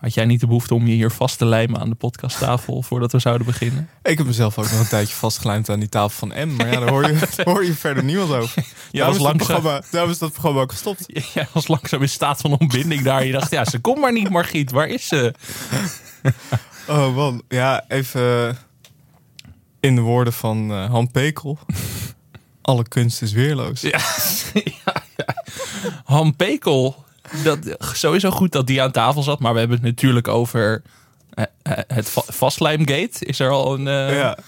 Had jij niet de behoefte om je hier vast te lijmen aan de podcasttafel voordat we zouden beginnen? Ik heb mezelf ook nog een tijdje vastgelijmd aan die tafel van M. Maar ja, daar hoor je, daar hoor je verder niemand over. Ja, was langzaam. daarom is dat programma ook gestopt. Jij was langzaam in staat van ontbinding daar. Je dacht, ja, ze komt maar niet, Margriet. Waar is ze? Oh man, ja, even in de woorden van eh, Han Pekel. Alle kunst is weerloos. Ja, ja, ja. Han Pekel. Dat, sowieso goed dat die aan tafel zat. Maar we hebben het natuurlijk over eh, eh, het va- vastlijmgate. Is er al een, eh, Ja.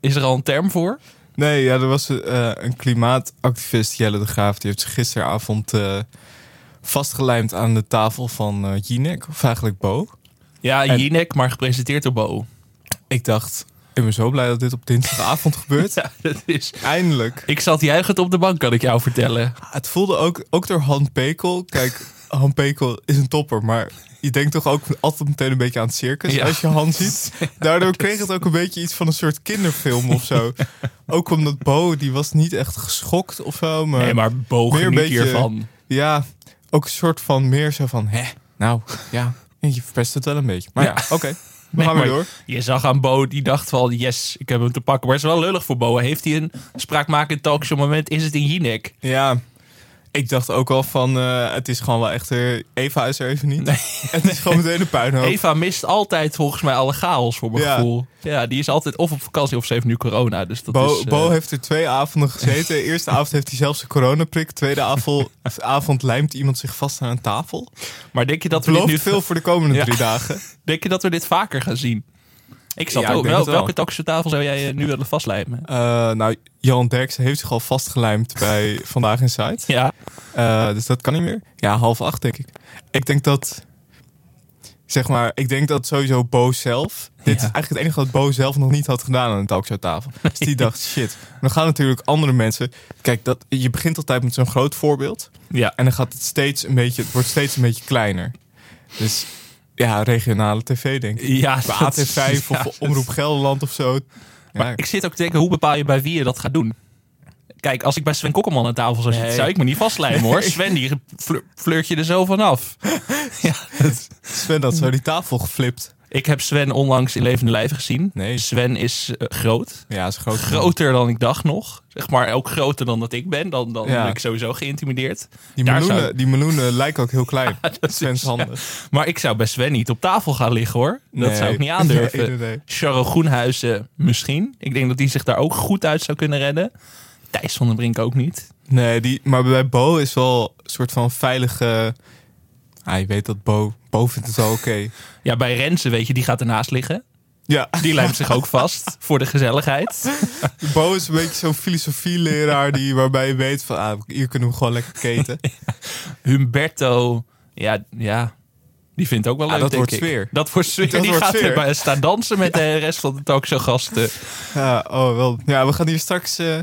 is er al een term voor? Nee, ja, er was een klimaatactivist, Jelle de Graaf, die heeft zich gisteravond vastgelijmd aan de tafel van Jinek, of eigenlijk Bo. Ja, En- Jinek, maar gepresenteerd door Bo. Ik dacht, ik ben zo blij dat dit op dinsdagavond gebeurt. Ja, dat is... Eindelijk. Ik zat juichend op de bank, kan ik jou vertellen. Het voelde ook, ook door Han Pekel. Kijk, Han Pekel is een topper, maar je denkt toch ook altijd meteen een beetje aan het circus Ja. als je Han ziet. Daardoor kreeg het ook een beetje iets van een soort kinderfilm of zo. Ook omdat Bo, die was niet echt geschokt of zo. Maar, Nee, maar Bo meer een beetje- hiervan. ja, ook een soort van meer zo van, hè, nou, ja, je verpest het wel een beetje. Maar ja, Ja. oké, we Nee, gaan weer maar door. Je zag aan Bo, die dacht van, yes, ik heb hem te pakken. Maar het is wel lullig voor Bo. Heeft hij een spraakmakend talkshow moment? Is het in Jinek? Ja, ik dacht ook al van, eh, het is gewoon wel echt, eh, Eva is er even niet. Het is gewoon meteen een puinhoop. Eva mist altijd volgens mij alle chaos voor mijn Ja. gevoel. Ja, die is altijd of op vakantie of ze heeft nu corona. Dus dat Bo, is, eh, Bo heeft er twee avonden gezeten. De eerste avond heeft hij zelfs een coronaprik. Tweede avond, avond lijmt iemand zich vast aan een tafel. Maar denk je dat we dit nu veel voor de komende Ja. drie dagen. Denk je dat we dit vaker gaan zien? Ik zat Ja, ook. Wel, welke talkshowtafel zou jij eh, nu willen vastlijmen? Eh, nou, Johan Derksen heeft zich al vastgelijmd bij Vandaag in Site. Ja, Eh, dus dat kan niet meer. Ja, half acht denk ik. Ik denk dat... Zeg maar, ik denk dat sowieso Bo zelf... Dit is eigenlijk het enige wat Bo zelf nog niet had gedaan aan een talkshowtafel. Dus die dacht, shit. Dan gaan natuurlijk andere mensen... Kijk, dat, je begint altijd met zo'n groot voorbeeld. ja. En dan gaat het steeds een beetje, het wordt steeds een beetje kleiner. Dus ja, regionale tv denk ik. ja dat- AT5 ja, of Omroep Gelderland of zo. Maar Ja, ik zit ook te denken, hoe bepaal je bij wie je dat gaat doen? Kijk, als ik bij Sven Kokkelman aan tafel zou zitten, Nee. zou ik me niet vastlijmen hoor. Sven, die flir- flirt je er zo vanaf. ja, dat- Sven had zo die tafel geflipt. Ik heb Sven onlangs in levende lijven gezien. Nee. Sven is eh, groot. Ja, is groot. Groter dan ik dacht nog. Zeg maar ook groter dan dat ik ben. Dan, dan Ja. ben ik sowieso geïntimideerd. Die Daar meloenen, zou- die meloenen lijken ook heel klein. dat Sven's is- handen. Maar ik zou bij Sven niet op tafel gaan liggen hoor. Dat Nee. zou ik niet aandurven. Nee. Charles Groenhuizen misschien. Ik denk dat hij zich daar ook goed uit zou kunnen redden. Thijs van den Brink ook niet. Nee, die, maar bij Bo is wel een soort van veilige... je weet dat Bo, Bo vindt het wel oké. Ja, bij Renze weet je, die gaat ernaast liggen. Ja, Die lijmt zich ook vast voor de gezelligheid. Bo is een beetje zo'n filosofieleraar die, waarbij je weet van... Ah, hier kunnen we gewoon lekker keten. Humberto, ja, ja, die vindt ook wel Ah, leuk, dat denk wordt ik. sfeer. Dat wordt sfeer. Dat die wordt gaat sfeer. erbij staan dansen met de rest van de talkshowgasten. Ja, oh wel. Ja, we gaan hier straks, eh,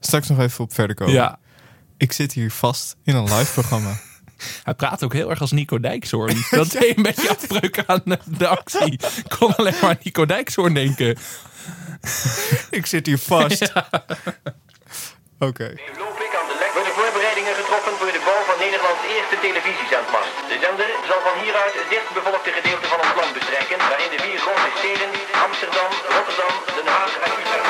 straks nog even op verder komen. Ja, Ik zit hier vast in een live programma. Hij praat ook heel erg als Nico Dijkshoorn. Dat deed een beetje afbreuk aan de, actie. Ik kon alleen maar aan Nico Dijkshoorn denken. ik zit hier vast. Oké. Loopik aan de lek worden voorbereidingen getroffen voor de bouw van Nederlands eerste televisiezendmast. De zender zal van hieruit het dichtbevolkte gedeelte van ons land bestrijken, waarin de vier grote steden Amsterdam, Rotterdam, Den Haag en Utrecht.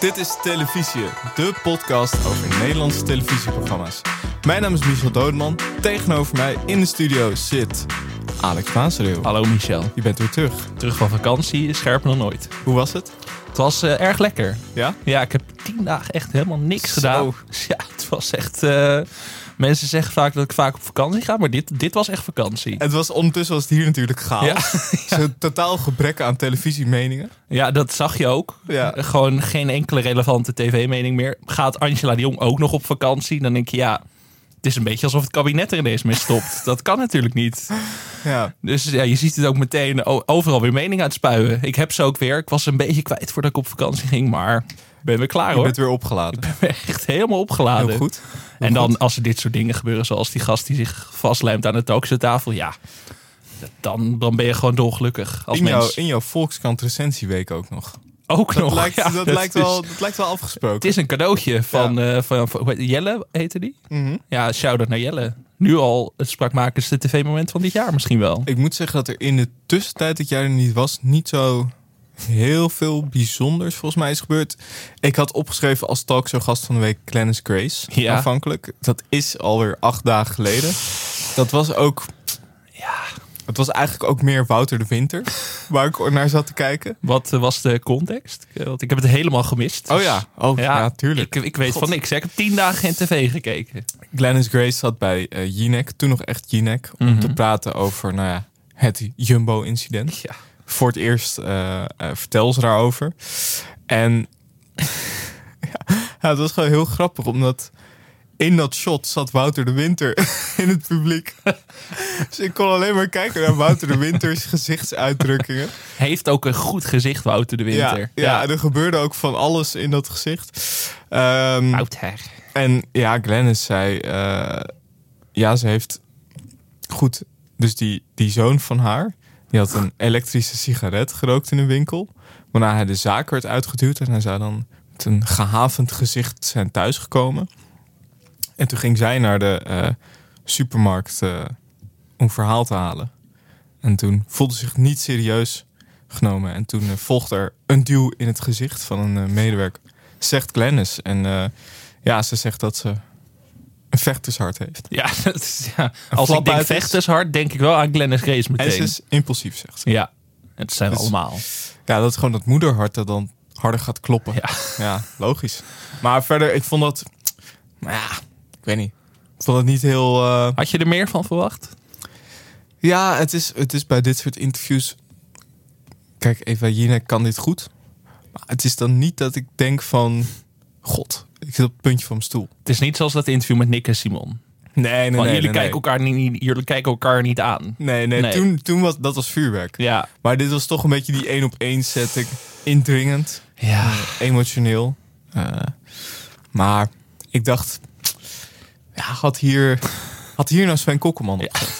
Dit is Televisie, de podcast over Nederlandse televisieprogramma's. Mijn naam is Michel Doodman. Tegenover mij in de studio zit Alex Maasreel. Hallo Michel. Je bent weer terug. Terug van vakantie, scherper dan nooit. Hoe was het? Het was eh, erg lekker. Ja? Ja, ik heb tien dagen echt helemaal niks Zo. gedaan. Ja, het was echt... eh, mensen zeggen vaak dat ik vaak op vakantie ga, maar dit, dit was echt vakantie. Het was ondertussen was het hier natuurlijk chaos. Ja. Zo'n totaal gebrek aan televisiemeningen. Ja, dat zag je ook. Ja. Gewoon geen enkele relevante tv-mening meer. Gaat Angela de Jong ook nog op vakantie? Dan denk je, ja, het is een beetje alsof het kabinet er ineens mee stopt. dat kan natuurlijk niet. Ja. Dus ja, je ziet het ook meteen overal weer mening uitspuien. Ik heb ze ook weer. Ik was een beetje kwijt voordat ik op vakantie ging, maar ben weer klaar Je hoor. bent weer opgeladen. Ik ben echt helemaal opgeladen. Heel goed. Heel en dan goed. als er dit soort dingen gebeuren, zoals die gast die zich vastlijmt aan de talkshowtafel, ja, dan, dan ben je gewoon dolgelukkig als in, jouw, mens. in jouw Volkskrant recensieweek ook nog. Ook Dat, nog. lijkt, ja, dat, lijkt is- wel, dat lijkt wel afgesproken. Het is een cadeautje van, eh, van, heet- Jelle, heette die? Mhm. Ja, shout-out naar Jelle. Nu al het spraakmakendste tv-moment van dit jaar misschien wel. Ik moet zeggen dat er in de tussentijd dat jij er niet was, niet zo heel veel bijzonders volgens mij is gebeurd. Ik had opgeschreven als talkshow-gast van de week Glennis Grace. Ja. Aanvankelijk. Dat is alweer acht dagen geleden. Dat was ook... Ja. Het was eigenlijk ook meer Wouter de Winter, waar ik naar zat te kijken. Wat eh, was de context? Eh, Want ik heb het helemaal gemist. Oh ja, oh ja, tuurlijk. Ik, ik weet God. van niks. Ik heb tien dagen geen tv gekeken. Glennis Grace zat bij eh Jinek, toen nog echt Jinek, om Mhm. te praten over nou ja, het Jumbo-incident. Ja. Voor het eerst eh, vertel ze daarover. En ja, ja, het was gewoon heel grappig, omdat in dat shot zat Wouter de Winter in het publiek. Dus ik kon alleen maar kijken naar Wouter de Winter's gezichtsuitdrukkingen. Heeft ook een goed gezicht, Wouter de Winter. Ja, ja, er gebeurde ook van alles in dat gezicht. Ehm, Wouter. en ja, Glennis zei, eh, ja, ze heeft goed. Dus die, die zoon van haar, die had een elektrische sigaret gerookt in een winkel. Waarna hij de zaak werd uitgeduwd en hij zou dan met een gehavend gezicht zijn thuisgekomen. En toen ging zij naar de eh, supermarkt eh, om verhaal te halen. En toen voelde zich niet serieus genomen. En toen eh, volgde er een duw in het gezicht van een eh, medewerker. Zegt Glennis. En eh, ja, ze zegt dat ze een vechtershart heeft. Ja, dat is, ja. als ik denk vechtershard, denk ik wel aan Glennis Grace En meteen. ze is impulsief, zegt ze. Ja, het zijn we Dus- allemaal. Ja, dat is gewoon dat moederhart dat dan harder gaat kloppen. Ja. Ja, logisch. Maar verder, ik vond dat... Nou ja, ik weet niet. Ik vond het niet heel... Had je er meer van verwacht? Ja, het is, het is bij dit soort interviews... Kijk, Eva Jinek kan dit goed. Maar het is dan niet dat ik denk van... God, ik zit op het puntje van mijn stoel. Het is niet zoals dat interview met Nick en Simon. Nee, nee, Van, nee. jullie, nee, kijken Elkaar niet, jullie kijken elkaar niet aan. Nee, nee, Nee. Toen, toen was dat was vuurwerk. Ja. Maar dit was toch een beetje die één op één setting. Indringend, Ja. emotioneel. Eh, maar ik dacht, ja, had hier, had hier nou Sven Kokkelman opgezet?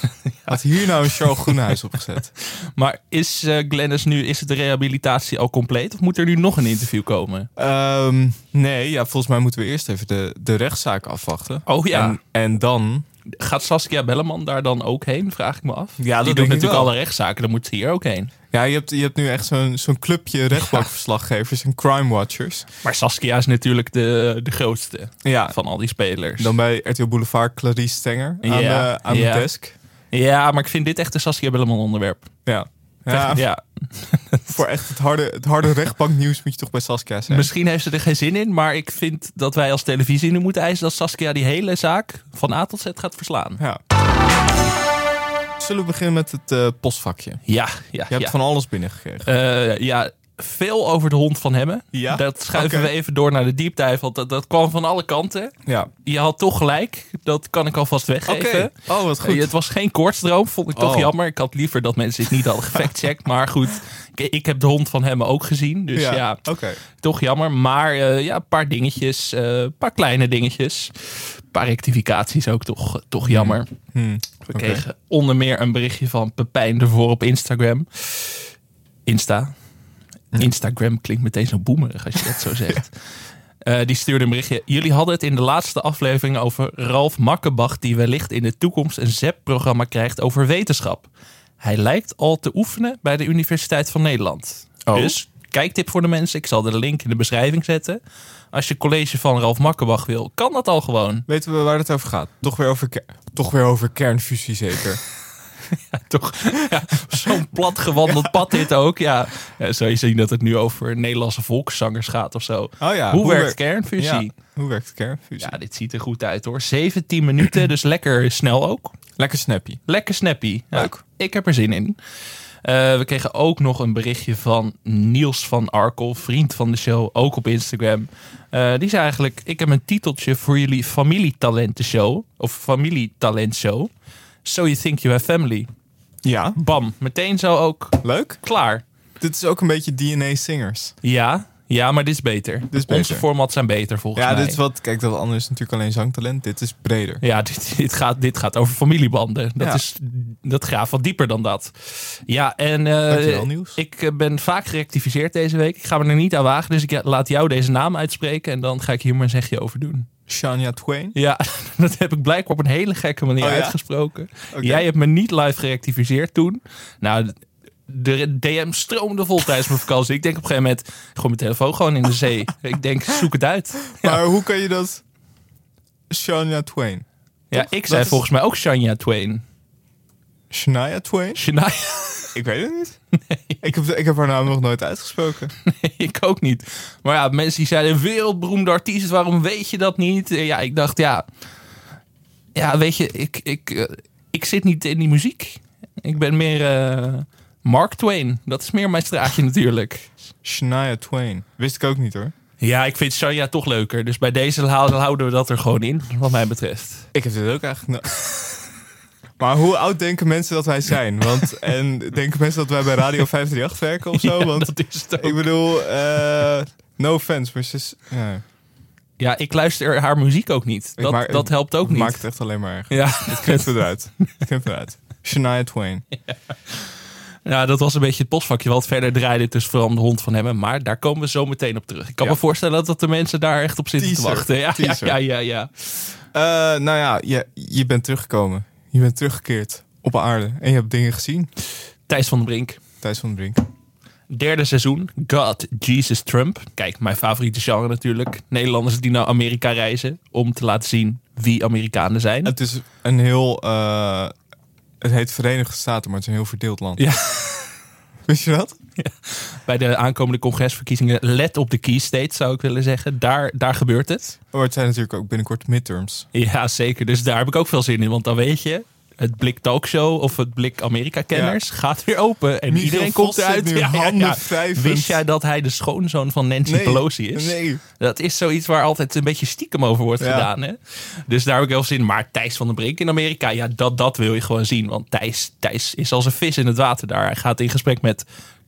Had hier nou een Charles Groenhuis opgezet? Maar is eh Glennis nu, is het de rehabilitatie al compleet? Of moet er nu nog een interview komen? Ehm, nee, ja, volgens mij moeten we eerst even de, de rechtszaak afwachten. Oh ja. En, en dan, Gaat Saskia Belleman daar dan ook heen? Vraag ik me af. Ja, dat Die doet natuurlijk wel. alle rechtszaken. Dan moet ze hier ook heen. ja, je hebt, je hebt nu echt zo'n zo'n clubje rechtbankverslaggevers en crime watchers. Maar Saskia is natuurlijk de, de grootste Ja, van al die spelers. dan bij RTL Boulevard Clarice Stenger aan, Ja, de, aan ja. de desk. Ja, maar ik vind dit echt een Saskia Belleman onderwerp. Ja. Ja, ja. voor echt het harde, het harde rechtbanknieuws moet je toch bij Saskia zijn. Misschien heeft ze er geen zin in, maar ik vind dat wij als televisie nu moeten eisen dat Saskia die hele zaak van A tot Z gaat verslaan. Ja. Zullen we beginnen met het eh, postvakje? Ja, ja, Je hebt ja. van alles binnengekregen. Eh, ja, veel over de hond van Hemmen. Ja? Dat schuiven we even door naar de deep dive, want dat, dat kwam van alle kanten. ja. Je had toch gelijk, dat kan ik alvast Oké. weggeven. Oh, wat Eh, goed. Het was geen koortsdroom, vond ik toch Oh. jammer. Ik had liever dat mensen het niet hadden gefactcheckt. maar goed, ik, ik heb de hond van Hemmen ook gezien. Dus ja, Oké. toch jammer. Maar eh, ja, een paar dingetjes, eh, een paar kleine dingetjes. Een paar rectificaties ook toch, toch jammer. Hmm. We Oké. kregen onder meer een berichtje van Pepijn ervoor op Instagram. Insta. Instagram klinkt meteen zo boemerig als je dat zo zegt. Eh, die stuurde een berichtje. Jullie hadden het in de laatste aflevering over Ralf Makkebach... die wellicht in de toekomst een ZEP-programma krijgt over wetenschap. Hij lijkt al te oefenen bij de Universiteit van Nederland. Oh. Dus, kijktip voor de mensen. Ik zal de link in de beschrijving zetten. Als je college van Ralf Makkebach wil, kan dat al gewoon. Weten we waar het over gaat? Toch weer over, toch weer over kernfusie zeker? Toch? Ja, Zo'n plat gewandeld pad dit ook. Ja, ja, zou je zien dat het nu over Nederlandse volkszangers gaat of zo. Oh ja. hoe, werkt wer- kernfusie? Ja, hoe werkt kernfusie? Ja, dit ziet er goed uit hoor. 17 minuten, dus lekker snel ook. Lekker snappy. Lekker snappy. Ja, Leuk. Ik heb er zin in. Eh, we kregen ook nog een berichtje van Niels van Arkel, vriend van de show, ook op Instagram. Eh, die zei eigenlijk, ik heb een titeltje voor jullie familietalentenshow. Of familietalentshow. So you think you have family. Ja, Bam, meteen zo ook leuk. klaar. Dit is ook een beetje DNA Singers. Ja, Ja, maar dit is beter. is beter. Onze formats zijn beter volgens Ja, mij. dit is wat. Kijk, dat andere is natuurlijk alleen zangtalent. Dit is breder. Ja, dit, dit, gaat, dit gaat over familiebanden. Dat, Ja. is, dat gaat wat dieper dan dat. Ja, en eh, Niels. ik eh, ben vaak gerectificeerd deze week. Ik ga me er niet aan wagen, dus ik laat jou deze naam uitspreken. En dan ga ik hier maar een zegje over doen. Shania Twain. Ja, dat heb ik blijkbaar op een hele gekke manier Oh ja? uitgesproken. Jij hebt me niet live gerectificeerd toen. Nou, de DM stroomde vol tijdens mijn vakantie. Ik denk op een gegeven moment, gooi mijn telefoon gewoon in de zee. ik denk, zoek het uit. Ja, Maar hoe kan je dat? Shania Twain. ja toch? ik Dat zei is- volgens mij ook Shania Twain. Shania Twain? Shania, Ik weet het niet. Ik, heb, ik heb haar naam nog nooit uitgesproken. ik ook niet. Maar ja, mensen die zeiden, wereldberoemde artiest, waarom weet je dat niet? Ja, ik dacht, ja, ja weet je, ik, ik, eh, ik zit niet in die muziek. Ik ben meer eh, Mark Twain. Dat is meer mijn straatje natuurlijk. Shania Twain. Wist ik ook niet hoor. Ja, ik vind Shania toch leuker. Dus bij deze houden houden we dat er gewoon in, wat mij betreft. Ik heb dit ook eigenlijk. Maar hoe oud denken mensen dat wij zijn? Want, en denken mensen dat wij bij Radio 538 werken of zo? Ja, Want dat is het ook. ik bedoel, eh, no offense, maar is. Ja, Ja, ik luister haar muziek ook niet. Dat, maak- dat helpt ook het niet. maakt het echt alleen maar erg. Ja, Het knipt eruit. Het knipt eruit. Shania Twain. ja, dat was een beetje het postvakje wat verder draaide. Het is vooral de hond van hem. Maar daar komen we zo meteen op terug. Ik kan Ja. me voorstellen dat de mensen daar echt op zitten Teaser. te wachten. Ja, Teaser. ja, ja, ja. Eh, nou ja, je, je bent teruggekomen. Je bent teruggekeerd op aarde. En je hebt dingen gezien. Thijs van den Brink. Thijs van den Brink. Derde seizoen. God, Jesus, Trump. Kijk, mijn favoriete genre natuurlijk. Nederlanders die naar Amerika reizen. Om te laten zien wie Amerikanen zijn. Het is een heel... eh, het heet Verenigde Staten, maar het is een heel verdeeld land. Ja. Wist je dat? Bij de aankomende congresverkiezingen. Let op de key states zou ik willen zeggen. Daar, daar gebeurt het. Maar het zijn natuurlijk ook binnenkort midterms. Ja, zeker. Dus daar heb ik ook veel zin in. Want dan weet je, het blik talkshow of het blik Amerika-kenners gaat weer open. En Michiel iedereen Vos komt eruit. nu handen wrijvend. Wist jij dat hij de schoonzoon van Nancy Nee, Pelosi is? nee. Dat is zoiets waar altijd een beetje stiekem over wordt Ja. gedaan. Hè? Dus daar heb ik heel veel zin in. Maar Thijs van den Brink in Amerika, ja, dat, dat wil je gewoon zien. Want Thijs, Thijs is als een vis in het water daar. Hij gaat in gesprek met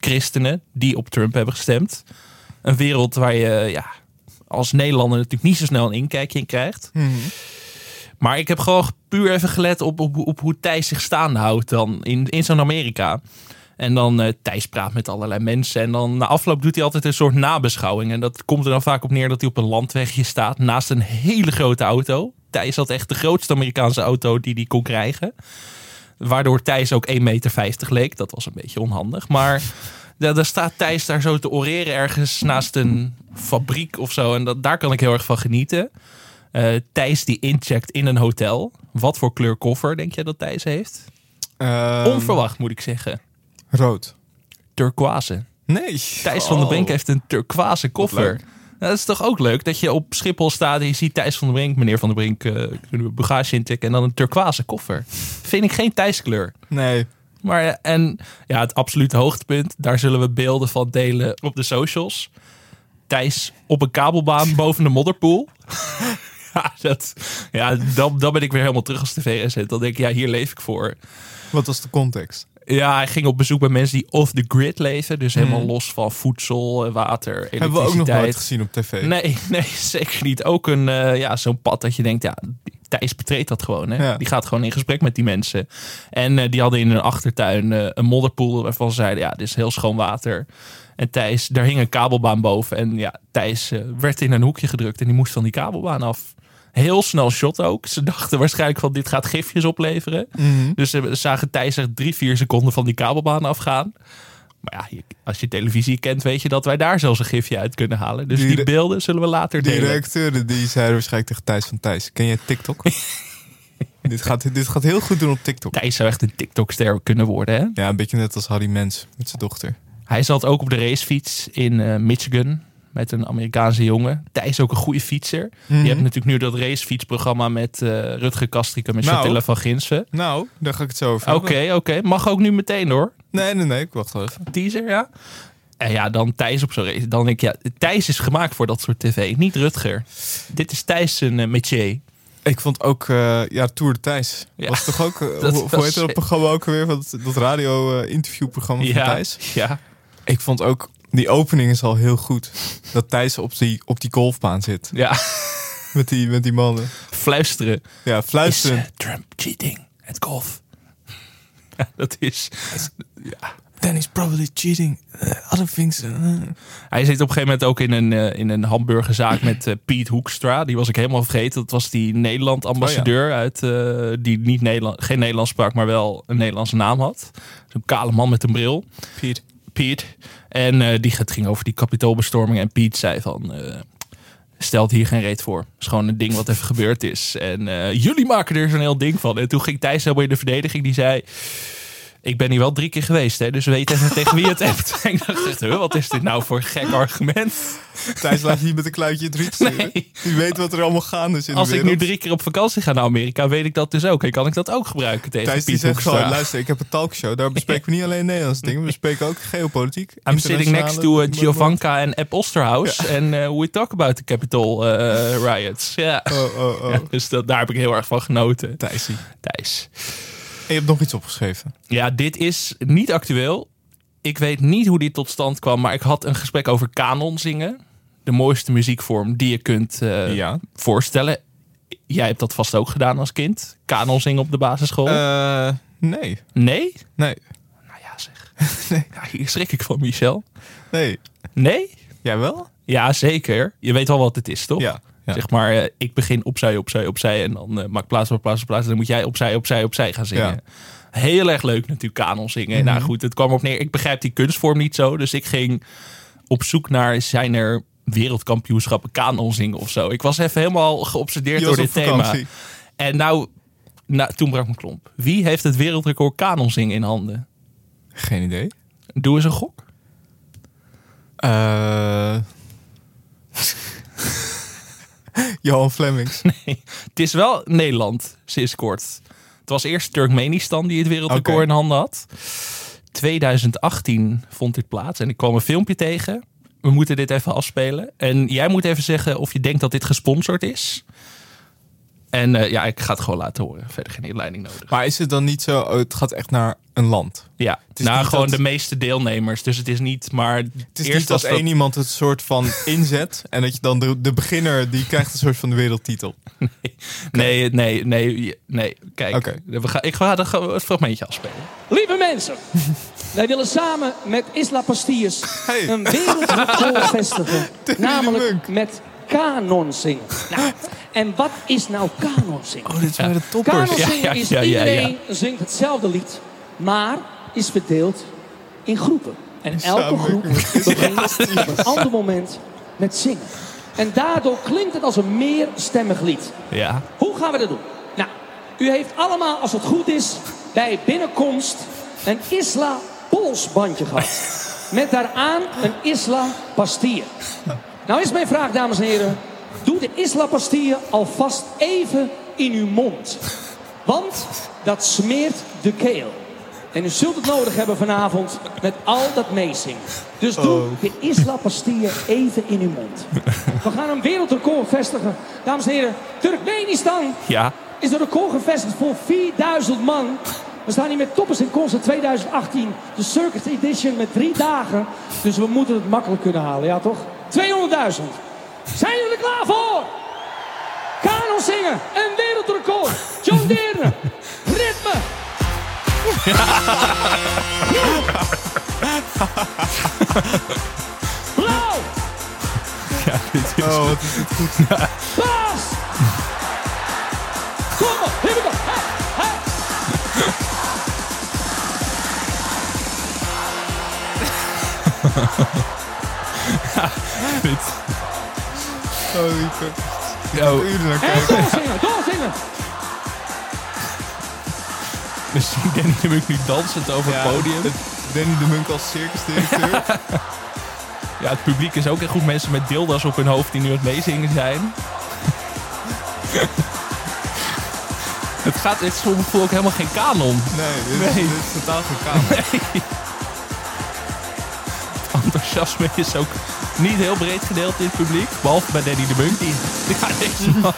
christenen die op Trump hebben gestemd. Een wereld waar je ja, als Nederlander natuurlijk niet zo snel een inkijkje in krijgt. Maar ik heb gewoon puur even gelet op, op, op hoe Thijs zich staande houdt dan in, in zo'n Amerika. En dan eh Thijs praat met allerlei mensen. En dan na afloop doet hij altijd een soort nabeschouwing. En dat komt er dan vaak op neer dat hij op een landwegje staat naast een hele grote auto. Thijs had echt de grootste Amerikaanse auto die hij kon krijgen. Waardoor Thijs ook 1,50 meter leek. Dat was een beetje onhandig. Maar ja, daar staat Thijs daar zo te oreren ergens naast een fabriek of zo. En dat, daar kan ik heel erg van genieten. Eh, Thijs die incheckt in een hotel. Wat voor kleur koffer denk je dat Thijs heeft? Ehm, Onverwacht moet ik zeggen. Rood. Turquoise. Nee. Thijs van den Brink heeft een turquoise koffer. Dat is toch ook leuk dat je op Schiphol staat en je ziet Thijs van den Brink, meneer van den Brink, eh, kunnen we bagage intikken en dan een turquoise koffer. Vind ik geen Thijskleur. Nee. Maar eh, en ja, het absolute hoogtepunt, daar zullen we beelden van delen op de socials. Thijs op een kabelbaan boven de modderpoel. ja, dat, ja dan, dan ben ik weer helemaal terug als tv-resident. Dan denk ik, ja, hier leef ik voor. Wat was de context? Ja, hij ging op bezoek bij mensen die off the grid leven. Dus helemaal los van voedsel, water, elektriciteit. Hebben we ook nog nooit gezien op tv. Nee, nee, zeker niet. Ook een, eh, ja, zo'n pad dat je denkt, ja, Thijs betreedt dat gewoon. Hè? Ja. Die gaat gewoon in gesprek met die mensen. En eh, die hadden in hun achtertuin eh, een modderpoel waarvan ze zeiden, ja, dit is heel schoon water. En Thijs, daar hing een kabelbaan boven. En ja, Thijs werd in een hoekje gedrukt en die moest van die kabelbaan af. Heel snel shot ook. Ze dachten waarschijnlijk van dit gaat gifjes opleveren. Mhm. Dus ze zagen Thijs er drie, vier seconden van die kabelbaan afgaan. Maar ja, als je televisie kent, weet je dat wij daar zelfs een gifje uit kunnen halen. Dus Die die, beelden zullen we later Die delen. redacteuren die zeiden waarschijnlijk tegen Thijs van Thijs. Ken jij TikTok? dit, gaat, dit gaat heel goed doen op TikTok. Thijs zou echt een TikTok-ster kunnen worden. Hè? Ja, een beetje net als Harry Mens met zijn dochter. Hij zat ook op de racefiets in eh, Michigan met een Amerikaanse jongen. Thijs is ook een goede fietser. Je hebt natuurlijk nu dat racefietsprogramma met eh Rutger Kastrikum en Nou. Chatilla van Ginsen. Nou, daar ga ik het zo over Oké, oké. Mag ook nu meteen hoor. Nee, nee, nee. Ik wacht wel even. Teaser, ja. En ja, dan Thijs op zo'n race. Dan denk ik, ja, Thijs is gemaakt voor dat soort tv. Niet Rutger. Dit is Thijs zijn eh, métier. Ik vond ook, eh, ja, Tour de Thijs. Ja. Was toch ook, eh, Dat hoe, heet dat programma ook weer? Dat, dat radio-interviewprogramma van Ja, Thijs. ja. Ik vond ook Die opening is al heel goed. Dat Thijs op die, op die golfbaan zit. Ja, Met die, met die mannen. fluisteren. Ja, Is fluisteren. eh, Trump cheating at golf? Ja, dat is... Then he's probably cheating. Uh, other things. uh. Hij zit op een gegeven moment ook in een, eh, in een hamburgerzaak met eh, Piet Hoekstra. Die was ik helemaal vergeten. Dat was die Nederland-ambassadeur uit eh, die niet Nederland, geen Nederlands sprak, maar wel een Nederlandse naam had. Zo'n kale man met een bril. Piet. Piet. En eh, die, het ging over die kapitoolbestorming. En Piet zei van... eh, stelt hier geen reet voor. Het is gewoon een ding wat even gebeurd is. En eh, jullie maken er zo'n heel ding van. En toen ging Thijs helemaal in de verdediging. Die zei... Ik ben hier wel drie keer geweest, hè, dus weet even tegen wie je het hebt. En ik dacht echt, huh, wat is dit nou voor een gek argument? Thijs laat je niet met een kluitje in het riet. Nee. Die weet wat er allemaal gaande is in Als de ik wereld. nu drie keer op vakantie ga naar Amerika, weet ik dat dus ook. En kan ik dat ook gebruiken tegen Thijs die Piet zegt gewoon, luister, ik heb een talkshow. Daar bespreken we niet alleen Nederlandse dingen. We bespreken ook geopolitiek. I'm sitting next to uh, Giovanka en App Osterhaus. En uh, we talk about the Capitol uh, riots. Ja. Oh, oh, oh. Ja, dus dat, daar heb ik heel erg van genoten. Thijsie. Thijs. Je hebt nog iets opgeschreven. Ja, dit is niet actueel. Ik weet niet hoe dit tot stand kwam, maar ik had een gesprek over kanon zingen. De mooiste muziekvorm die je kunt eh, ja. voorstellen. Jij hebt dat vast ook gedaan als kind. Kanon zingen op de basisschool. Eh, nee. nee? Nee. Nou ja, zeg. Nee. Ja, hier schrik ik van, Michel. Nee. Nee? Jij wel? Ja, zeker. Je weet wel wat het is, toch? Ja. Ja. Zeg maar, eh, ik begin opzij, opzij, opzij. En dan eh, maak plaats voor plaats voor plaats. En dan moet jij opzij, opzij, opzij gaan zingen. Ja. Heel erg leuk natuurlijk, kanon zingen. Nou goed, het kwam op neer. Ik begrijp die kunstvorm niet zo. Dus ik ging op zoek naar, zijn er wereldkampioenschappen kanon zingen of zo. Ik was even helemaal geobsedeerd door dit op thema. En nou, nou, toen brak mijn klomp. Wie heeft het wereldrecord kanon zingen in handen? Geen idee. Doe eens een gok. Eh Johan Flemings. Het is wel Nederland, sinds kort. Het was eerst Turkmenistan die het wereldrecord in handen had. 2018 vond dit plaats en ik kwam een filmpje tegen. We moeten dit even afspelen. En jij moet even zeggen of je denkt dat dit gesponsord is. En eh, ja, ik ga het gewoon laten horen. Verder geen inleiding nodig. Maar is het dan niet zo, oh, het gaat echt naar een land? Ja, is nou niet gewoon dat- de meeste deelnemers. Dus het is niet maar... Het is eerst niet dat- één iemand het soort van inzet en dat je dan de, de beginner, die krijgt een soort van de wereldtitel. Nee, nee, nee, nee. Kijk, we gaan, ik ga er het fragmentje afspelen. Lieve mensen, wij willen samen met Isla Pastilles Hey. een wereldrecord vestigen. Namelijk met kanon zingen. Nou, en wat is nou kanon zingen? Oh, dit zijn de toppers. Kanon zingen ja, is ja, ja, ja. iedereen zingt hetzelfde lied, maar is verdeeld in groepen. En elke Samen groep begint op een ander moment met zingen. En daardoor klinkt het als een meerstemmig lied. Ja. Hoe gaan we dat doen? Nou, u heeft allemaal, als het goed is, bij binnenkomst een Isla polsbandje gehad. Met daaraan een Isla pastille. Nou is mijn vraag, dames en heren. Doe de Isla pastille alvast even in uw mond. Want dat smeert de keel. En u zult het nodig hebben vanavond met al dat meezingen. Dus doe Oh. de Isla Pastille even in uw mond. We gaan een wereldrecord vestigen. Dames en heren, Turkmenistan Ja. is een record gevestigd voor 4000 man. We staan hier met Toppers in Concert 2018. De Circus Edition met drie dagen. Dus we moeten het makkelijk kunnen halen, ja toch? 200.000. Zijn jullie klaar voor? Kanon zingen, een wereldrecord. John Deerne, ritme. Blauw, ja dit is... Oh, wat is dit goed. Bas. Kom op, here we go. Hey, hey. dit- Oh, lieve. Oh, Uren naar En kijken. doorzingen, doorzingen. misschien Danny de Munk nu dansend over het podium. het- Danny de Munk als circusdirecteur. Ja, het publiek is ook echt goed mensen met dildas op hun hoofd die nu aan het meezingen zijn. het gaat, het is voor mijn gevoel ook helemaal geen kanon. Nee, dit, is- Nee. dit is totaal geen kamer. Enthousiasme is ook niet heel breed gedeeld in het publiek. Behalve bij Danny de Munk. Die, gaat deze man.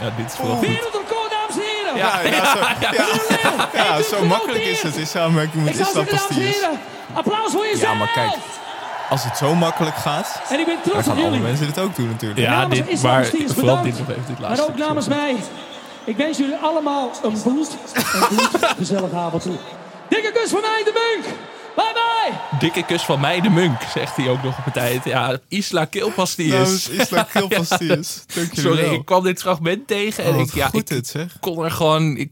Ja, dit is wel goed. Wereldrecord, dames en heren. Ja, ja, zo, ja, ja, zo makkelijk is het in samenwerking met Islam applaus voor jezelf. Ja, maar kijk, als het zo makkelijk gaat, En ik ben dan trots op alle jullie. mensen dit ook doen natuurlijk. Ja, dit, maar vooral dit nog even, dit Maar laatste. ook namens mij. Ik wens jullie allemaal een bloed, een bloed gezellige avond toe. Dikke kus van mij, de Munk. Bye bye. Dikke kus van mij, de munk, zegt hij ook nog op een tijd. Ja, Isla Keelpastilles. Namens Islam Kilpastilles. Dank jullie Sorry, wel. ik kwam dit fragment tegen en Oh, ik, ja, goed ik dit zeg. kon er gewoon... Ik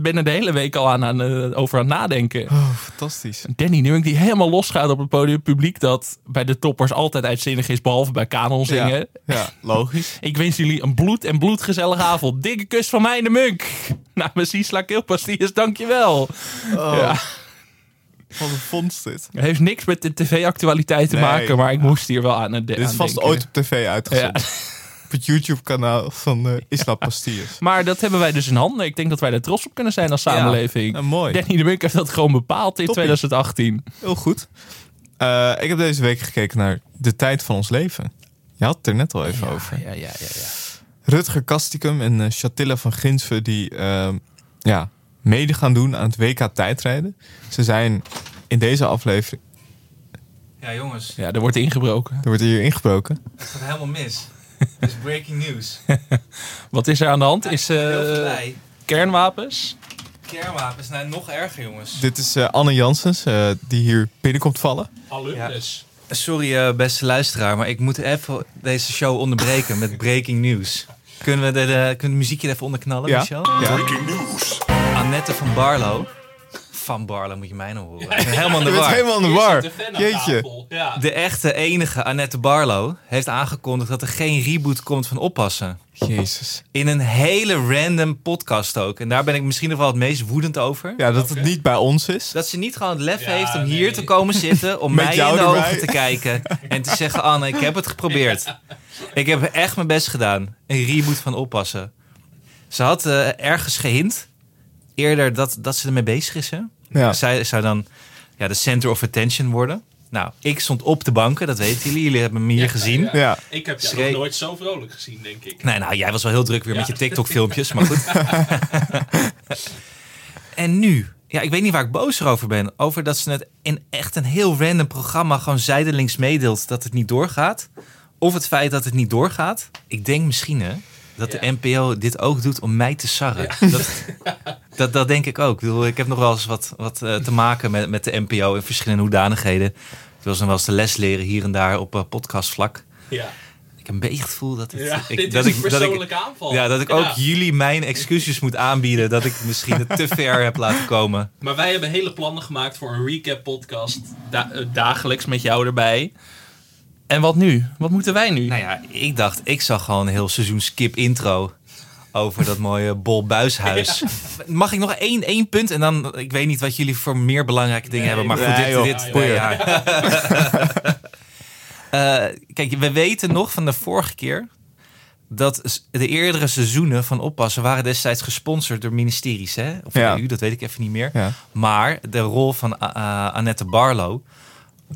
ben er de hele week al aan, aan, eh, over aan het nadenken. Oh, fantastisch. Danny Nuink die helemaal losgaat op het podium. Publiek dat bij de toppers altijd uitzinnig is, behalve bij kanon zingen. Ja, ja, logisch. Ik wens jullie een bloed en bloedgezellige avond. Dikke kus van mij, de Munk. Namens Isla Keelpastilles, dankjewel. Oh, Ja. Wat een vondst dit. Het heeft niks met de tv-actualiteit te Nee. maken, maar ik moest hier wel aan Dit is vast ooit op tv uitgezonden. Ja. Op het YouTube-kanaal van eh Islam Pastilles. Maar dat hebben wij dus in handen. Ik denk dat wij er trots op kunnen zijn als samenleving. Ja, mooi. Danny de Munk heeft dat gewoon bepaald in Toppie. 2018. Heel goed. Eh, ik heb deze week gekeken naar De Tijd van Ons Leven. Je had het er net al even over. Ja, ja, ja, ja. Rutger Kastikum en eh, Chatilla van Ginsven die eh, ja, mede gaan doen aan het WK tijdrijden. Ze zijn in deze aflevering... Ja, jongens, Ja, er wordt ingebroken. Er wordt hier ingebroken. het gaat helemaal mis. Het is breaking news. Wat is er aan de hand? Is eh blij. kernwapens? Kernwapens, nou nog erger, jongens. Dit is eh, Anne Janssens eh, die hier binnenkomt vallen. Alumnus. Sorry, eh, beste luisteraar, maar ik moet even deze show onderbreken met breaking news. Kunnen we de, de, kunnen het muziekje even onderknallen, Ja. Michel? Ja. Annette van Barlo. Van Barlo moet je mij nou horen. Helemaal in de Je bent war. helemaal in de war. Jeetje. Ja. De echte enige Annette Barlo heeft aangekondigd dat er geen reboot komt van Oppassen. Jezus. In een hele random podcast ook. En daar ben ik misschien nog wel het meest woedend over. Ja, dat het niet bij ons is. Dat ze niet gewoon het lef Ja, heeft om nee. hier te komen zitten, om mij in de erbij. ogen te kijken en te zeggen: Anne, ik heb het geprobeerd. Ik heb echt mijn best gedaan. Een reboot van oppassen. Ze had eh, ergens gehint eerder dat, dat ze ermee bezig is. Hè? Ja. Zij zou dan ja, de center of attention worden. Nou, ik stond op de banken, dat weten jullie. Jullie hebben me hier gezien. Ja. Ik heb jou Schree- nog nooit zo vrolijk gezien, denk ik. Nee, nou, jij was wel heel druk weer met je TikTok-filmpjes, maar goed. en nu? Ja, ik weet niet waar ik boos over ben. Over dat ze het in echt een heel random programma gewoon zijdelings meedeelt dat het niet doorgaat. Of het feit dat het niet doorgaat. Ik denk misschien hè, dat de. NPO dit ook doet om mij te sarren. Dat, dat, dat denk ik ook. Ik, bedoel, ik heb nog wel eens wat, wat eh, te maken met, met de NPO in verschillende hoedanigheden. Ik wil ze wel eens de les leren hier en daar op eh, podcastvlak. Ja. Ik heb een beetje het gevoel dat, het, Ja, ik, dit dat, is ik, een dat ik persoonlijke aanval. ja, dat ik ook jullie mijn excuses moet aanbieden. Dat ik misschien het te ver heb laten komen. Maar wij hebben hele plannen gemaakt voor een recap podcast. Da- eh, dagelijks met jou erbij. En wat nu? Wat moeten wij nu? Nou ja, ik dacht, ik zag gewoon een heel seizoen skip intro. Over dat mooie Bol Buishuis. Mag ik nog één, één punt? En dan, ik weet niet wat jullie voor meer belangrijke dingen hebben. Maar goed, dit... joh. dit Ja. Eh, kijk, we weten nog van de vorige keer... dat de eerdere seizoenen van Oppassen... waren destijds gesponsord door ministeries. Hè? Of de. EU, dat weet ik even niet meer. Ja. Maar de rol van uh, Annette Barlo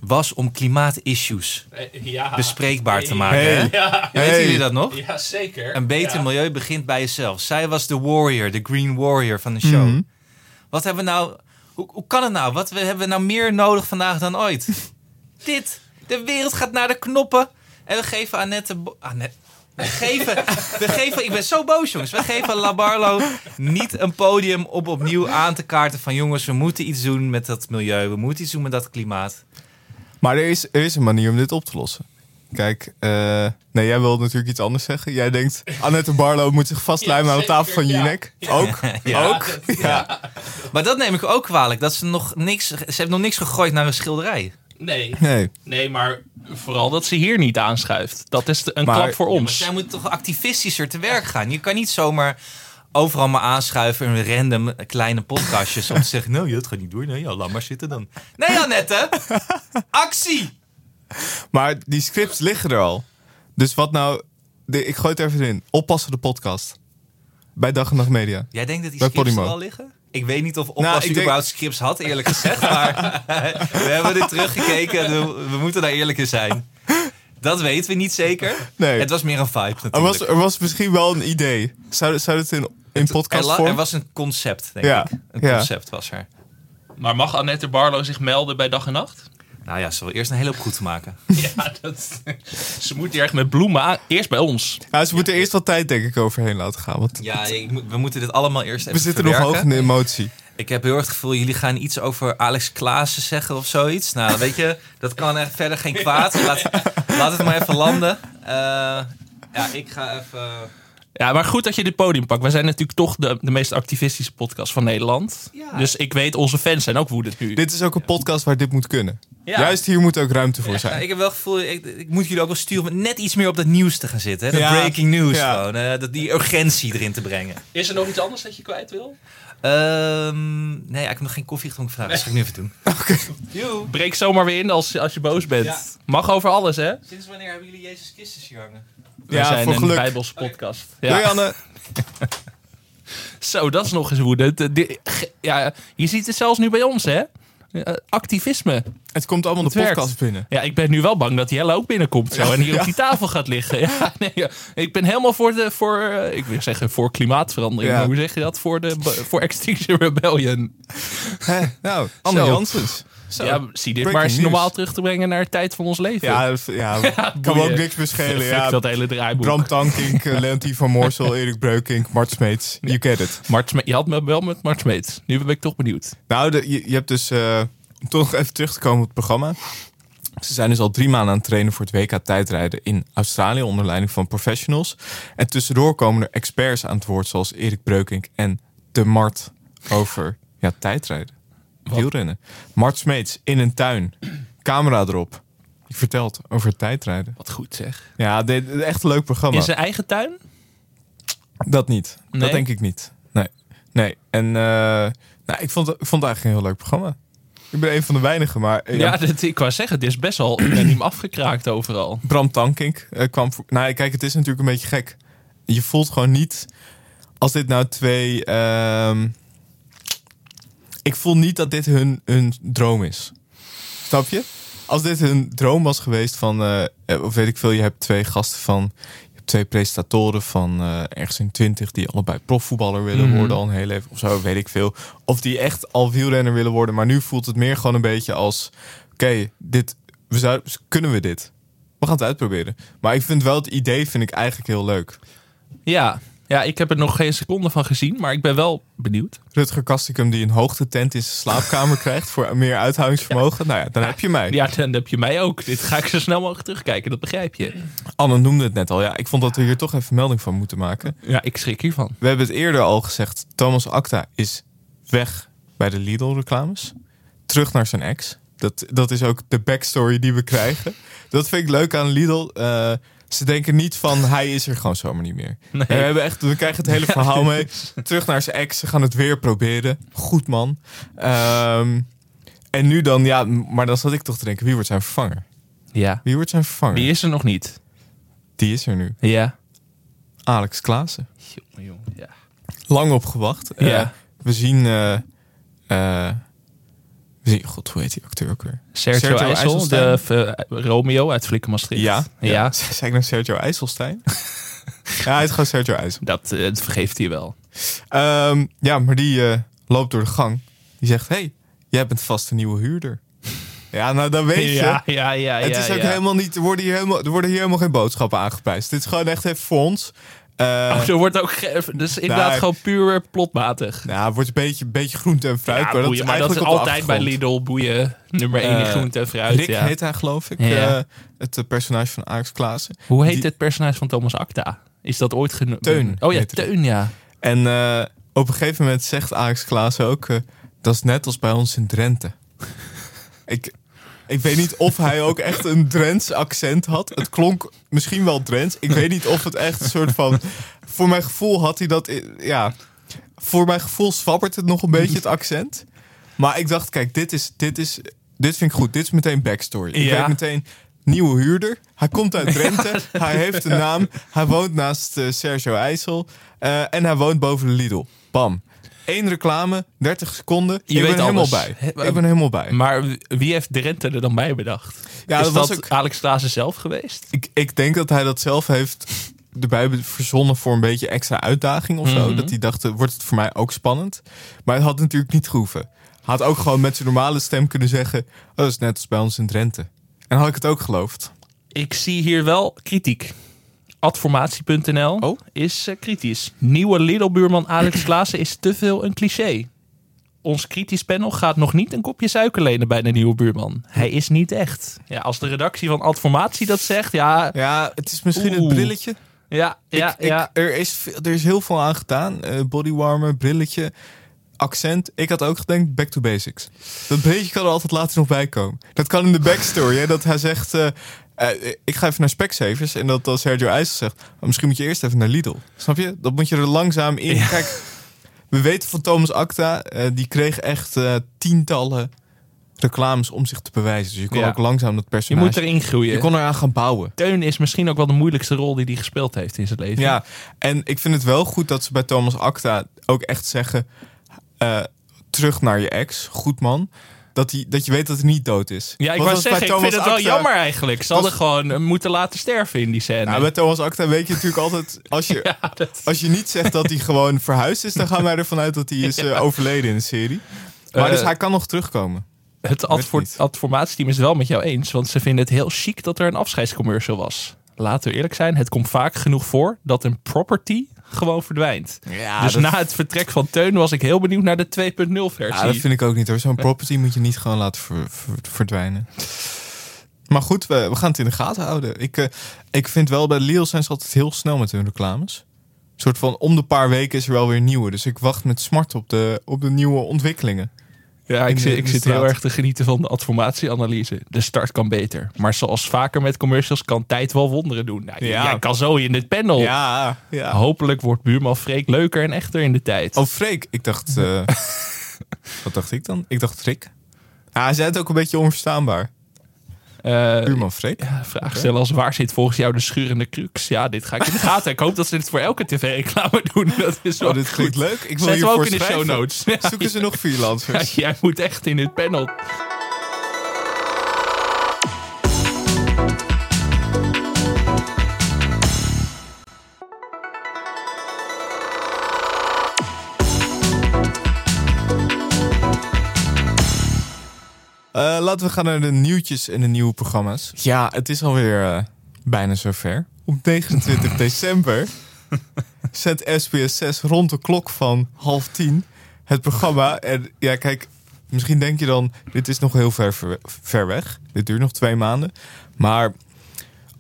was om klimaatissues Eh, ja. bespreekbaar te maken. Hey. Ja, Weten Hey. jullie dat nog? ja zeker. Een beter Ja. milieu begint bij jezelf. Zij was de warrior, de green warrior van de show. Mhm. Wat hebben we nou... Hoe, hoe kan het nou? Wat we, hebben we nou meer nodig vandaag dan ooit? Dit. De wereld gaat naar de knoppen. En we geven Annette... Annette we geven, we geven... Ik ben zo boos, jongens. We geven Labarlo niet een podium om opnieuw aan te kaarten van... jongens, we moeten iets doen met dat milieu. We moeten iets doen met dat klimaat. Maar er is, er is een manier om dit op te lossen. Kijk, eh, nee, jij wil natuurlijk iets anders zeggen. Jij denkt, Annette Barlo moet zich vastlijmen Ja, aan de tafel van ja. Jinek. Ook? Ja, ook? ja. Maar dat neem ik ook kwalijk. Dat ze nog niks... Ze heeft nog niks gegooid naar een schilderij. Nee. Nee. nee, maar vooral dat ze hier niet aanschuift. Dat is de- een Maar- klap voor Ja, maar ons. zij moet toch activistischer te werk gaan. Je kan niet zomaar overal maar aanschuiven in random kleine podcastjes om te zeggen, nou, het gaat niet door. Nee, ja, laat maar zitten dan. Nee, Annette! Actie! Maar die scripts liggen er al. Dus wat nou... De, ik gooi het even in. Oppassen de podcast. Bij Dag en Nacht Media. Jij denkt dat die Bij scripts er al liggen? Ik weet niet of Nou, Oppas ik denk- überhaupt scripts had, eerlijk gezegd. Maar we hebben dit teruggekeken en we, we moeten daar eerlijk in zijn. Dat weten we niet zeker. Nee. Het was meer een vibe natuurlijk. Er was, er was misschien wel een idee. Zou, zou het in in Er, podcastvorm. er was een concept, denk Ja, ik. Een ja. concept was er. Maar mag Annette Barlo zich melden bij dag en nacht? Nou ja, ze wil eerst een hele hoop goed maken. Ja, dat, ze moet hier echt met bloemen aan. Eerst bij ons. Ja, ze moeten eerst wat tijd denk ik overheen laten gaan. Want Ja, we moeten dit allemaal eerst even we zitten nog hoog in de emotie. Ik heb heel erg het gevoel, jullie gaan iets over Alex Klaassen zeggen of zoiets. Nou, weet je, dat kan echt verder geen kwaad. Laat, laat het maar even landen. Eh, ja, ik ga even... Ja, maar goed dat je dit podium pakt. Wij zijn natuurlijk toch de, de meest activistische podcast van Nederland. Ja. Dus ik weet, onze fans zijn ook woedend nu. Dit is ook een podcast waar dit moet kunnen. Ja. Juist hier moet ook ruimte voor Ja, zijn. ik heb wel het gevoel, ik, ik moet jullie ook wel sturen om net iets meer op dat nieuws te gaan zitten. Hè? Dat Ja. breaking news Ja. gewoon. eh, dat die urgentie erin te brengen. Is er nog iets anders dat je kwijt wil? Ehm, nee, ik heb nog geen koffie gedronken vandaag. Dat ga ik nu even doen. Breek zomaar weer in als, als je boos bent. Ja. Mag over alles, hè? Sinds wanneer hebben jullie Jezus Christus hier hangen? We Ja, zijn voor een geluk. Bijbelse podcast. Doei Ja. Anne. Zo, dat is nog eens woedend. Ja, je ziet het zelfs nu bij ons, hè? Eh, activisme. Het komt allemaal Het de werkt. podcast binnen. Ja, ik ben nu wel bang dat Jelle ook binnenkomt zo, en hier op die tafel gaat liggen. Ja, nee, ja. Ik ben helemaal voor, de, voor eh, ik wil zeggen voor klimaatverandering. Hoe zeg je dat? Voor, de, voor Extinction Rebellion. Hè? Nou, Anne. Janssens. Zo. Ja, zie dit maar eens news. normaal terug te brengen naar de tijd van ons leven. Ja, dat- ja, kan me ook niks meer schelen. Fuck Ja, dat hele draaiboek. Bram Tankink, Leontien van Moorsel, Erik Breukink, Mart Smeets. You get it. Mart Sme- je had me wel met Mart Smeets. Nu ben ik toch benieuwd. Nou, de, je, je hebt dus, eh, om toch even terug te komen op het programma. Ze zijn dus al drie maanden aan het trainen voor het WK tijdrijden in Australië onder leiding van professionals. En tussendoor komen er experts aan het woord zoals Erik Breukink en de Mart over ja, tijdrijden. Wielrennen. Mart Smeets in een tuin. Camera erop. Die vertelt over tijdrijden. Wat goed zeg. Ja, dit echt een leuk programma. In zijn eigen tuin? Dat niet. Nee? Dat denk ik niet. Nee. Nee. En eh, nou, ik, vond, het- ik vond het eigenlijk een heel leuk programma. Ik ben een van de weinigen, maar eh, Ja, ik wou zeggen, het is best wel unaniem afgekraakt overal. Bram Tankink eh, kwam voor. Nou, kijk, het is natuurlijk een beetje gek. Je voelt gewoon niet. Als dit nou twee. ehm, ik voel niet dat dit hun, hun droom is. Snap je? Als dit hun droom was geweest van. eh, eh, of weet ik veel, je hebt twee gasten van. Je hebt twee presentatoren van eh, ergens in twintig die allebei profvoetballer willen Mhm. worden al een heel leven of zo, weet ik veel. Of die echt al wielrenner willen worden. Maar nu voelt het meer gewoon een beetje als. Oké, dit. We zouden, kunnen we dit? We gaan het uitproberen. Maar ik vind wel het idee vind ik eigenlijk heel leuk. Ja, ja, ik heb er nog geen seconde van gezien, maar ik ben wel benieuwd. Rutger Kastikum die een hoogtetent in zijn slaapkamer krijgt voor meer uithoudingsvermogen. Nou ja, dan heb je mij. Ja, dan heb je mij ook. Dit ga ik zo snel mogelijk terugkijken, dat begrijp je. Anne noemde het net al. Ja, ik vond dat we hier toch even melding van moeten maken. Ja, ik schrik hiervan. We hebben het eerder al gezegd. Thomas Acta is weg bij de Lidl-reclames. Terug naar zijn ex. Dat, dat is ook de backstory die we krijgen. Dat vind ik leuk aan Lidl. Eh, ze denken niet van hij is er gewoon zomaar niet meer. Nee. We, hebben echt, we krijgen het hele verhaal mee. Terug naar zijn ex. Ze gaan het weer proberen. Goed man. Ehm, en nu dan, ja, maar dan zat ik toch te denken: wie wordt zijn vervanger? Ja. Wie wordt zijn vervanger? Die is er nog niet. Die is er nu. Ja. Alex Klaassen. Jongen, jongen, ja. lang op gewacht. Eh, Ja. we zien. eh, eh, we zien. God, hoe heet die acteur ook weer? Sergio, Sergio IJssel, de IJsselstein. eh, Romeo uit Flikken Maastricht. Ja. Ja, ik nou Sergio IJsselstein? ja, hij is gewoon Sergio IJssel. Dat, eh, dat vergeeft hij wel. Ehm, ja, maar die eh, loopt door de gang. Die zegt: Hey, jij bent vast een nieuwe huurder. ja, nou dan weet je. Ja, ja, ja. het is ook helemaal niet. Er worden, hier helemaal, er worden hier helemaal geen boodschappen aangeprijsd. Dit is gewoon echt even voor ons. Eh, Oh, wordt ook dus inderdaad Nee. gewoon puur plotmatig. nou, het wordt een beetje, beetje groente en fruit. Ja, maar dat boeien, maar dat is altijd bij. Lidl boeien. Nummer 1 in Eh, groente en fruit. Rick ja. heet hij, geloof ik. Ja. eh, het personage van Alex Klaassen. Hoe heet Die- het personage van Thomas Acta? Is dat ooit genoemd? Teun Oh ja. Teun, ja. En op een gegeven moment zegt Alex Klaassen ook... dat is net als bij ons in Drenthe. ik, ik weet niet of hij ook echt een Drents accent had. Het klonk misschien wel Drents. Ik weet niet of het echt een soort van... Voor mijn gevoel had hij dat... Ja, voor mijn gevoel zwabbert het nog een beetje, het accent. Maar ik dacht, kijk, dit is... Dit, is, dit vind ik goed. Dit is meteen backstory. Ik Ja. weet meteen... Nieuwe huurder. Hij komt uit Drenthe. hij heeft een naam. Hij woont naast eh, Sergio IJssel. Eh, en hij woont boven de Lidl. Bam. Eén reclame, 30 seconden. Je ik weet ben helemaal bij. He- Ik ben helemaal bij. Maar wie heeft Drenthe er dan bij bedacht? Ja, is dat dat, was ook- Alex Klaassen zelf geweest? Ik, ik denk dat hij dat zelf heeft erbij verzonnen voor een beetje extra uitdaging of zo. Mhm. Dat hij dacht, eh, wordt het voor mij ook spannend? Maar het had natuurlijk niet gehoeven. Hij had ook gewoon met zijn normale stem kunnen zeggen... Oh, dat is net als bij ons in Drenthe. En had ik het ook geloofd. Ik zie hier wel kritiek. Adformatie.nl Oh. is eh, kritisch. Nieuwe Lidl-buurman Alex Klaassen is te veel een cliché. Ons kritisch panel gaat nog niet een kopje suiker lenen bij de nieuwe buurman. Hij is niet echt. Ja, als de redactie van Adformatie dat zegt, ja, Ja, het is misschien Oeh. het brilletje. ja, ja, ik, ja. Ik, er, is, er is heel veel aan gedaan. Eh, bodywarmer, brilletje, accent. Ik had ook gedacht, back to basics. Dat brilletje kan er altijd later nog bij komen. Dat kan in de backstory. Hè, dat hij zegt, eh, eh, ik ga even naar Specsavers. En dat dan Sergio IJssel zegt, "Maar misschien moet je eerst even naar Lidl. Snap je? Dat moet je er langzaam in. Kijk, we weten van Thomas Acta. eh, die kreeg echt eh, tientallen reclames om zich te bewijzen. Dus je kon Ja. ook langzaam dat Je personage... moet erin groeien. je kon eraan gaan bouwen. Teun is misschien ook wel de moeilijkste rol die hij gespeeld heeft in zijn leven. Ja, en ik vind het wel goed dat ze bij Thomas Acta ook echt zeggen... eh, terug naar je ex, goed man. Dat, die, dat je weet dat hij niet dood is. Ja, ik bij zeggen, ik vind het wel Acta- jammer eigenlijk. Ze hadden gewoon eh, moeten laten sterven in die scène. Nou, bij Thomas Acta weet je natuurlijk altijd... Als je, Ja, dat- als je niet zegt dat hij gewoon verhuisd is... dan gaan wij ervan uit dat hij is eh, overleden in de serie. Maar Eh, dus hij kan nog terugkomen. Het adformatieteam is het wel met jou eens, want ze vinden het heel chic dat er een afscheidscommercial was. Laten we eerlijk zijn, het komt vaak genoeg voor dat een property gewoon verdwijnt. Ja, dus dat- na het vertrek van Teun was ik heel benieuwd naar de 2.0 versie. Ja, dat vind ik ook niet hoor. Zo'n property moet je niet gewoon laten ver- ver- verdwijnen. Maar goed, we, we gaan het in de gaten houden. Ik, eh, ik vind wel, bij Lidl zijn ze altijd heel snel met hun reclames. Een soort van om de paar weken is er wel weer nieuwe. Dus ik wacht met smart op de, op de nieuwe ontwikkelingen. Ja, ik zit, ik zit heel erg te genieten van de adformatieanalyse. De start kan beter. Maar zoals vaker met commercials kan tijd wel wonderen doen. Nou, Ja. Jij kan zo in dit panel. Ja, ja. Hopelijk wordt buurman Freek leuker en echter in de tijd. Oh, Freek. Ik dacht... eh, wat dacht ik dan? Ik dacht Freek. Ja, hij zei het ook een beetje onverstaanbaar. Eh, Buurman Freek. Ja, vraag stellen als waar zit volgens jou de schurende crux? Ja, dit ga ik in de gaten. Ik hoop dat ze dit voor elke tv-reclame doen. Dat is wel Oh, dit goed. klinkt leuk. Ik wil Zet hiervoor ook in de show notes. Zoeken ze nog freelancers? jij moet echt in dit panel. Eh, laten we gaan naar de nieuwtjes en de nieuwe programma's. Ja, het is alweer eh, bijna zover. Op 29 december zet SBS 6 rond de klok van half tien het programma. En ja, kijk, misschien denk je dan, dit is nog heel ver, ver, ver weg. Dit duurt nog twee maanden. Maar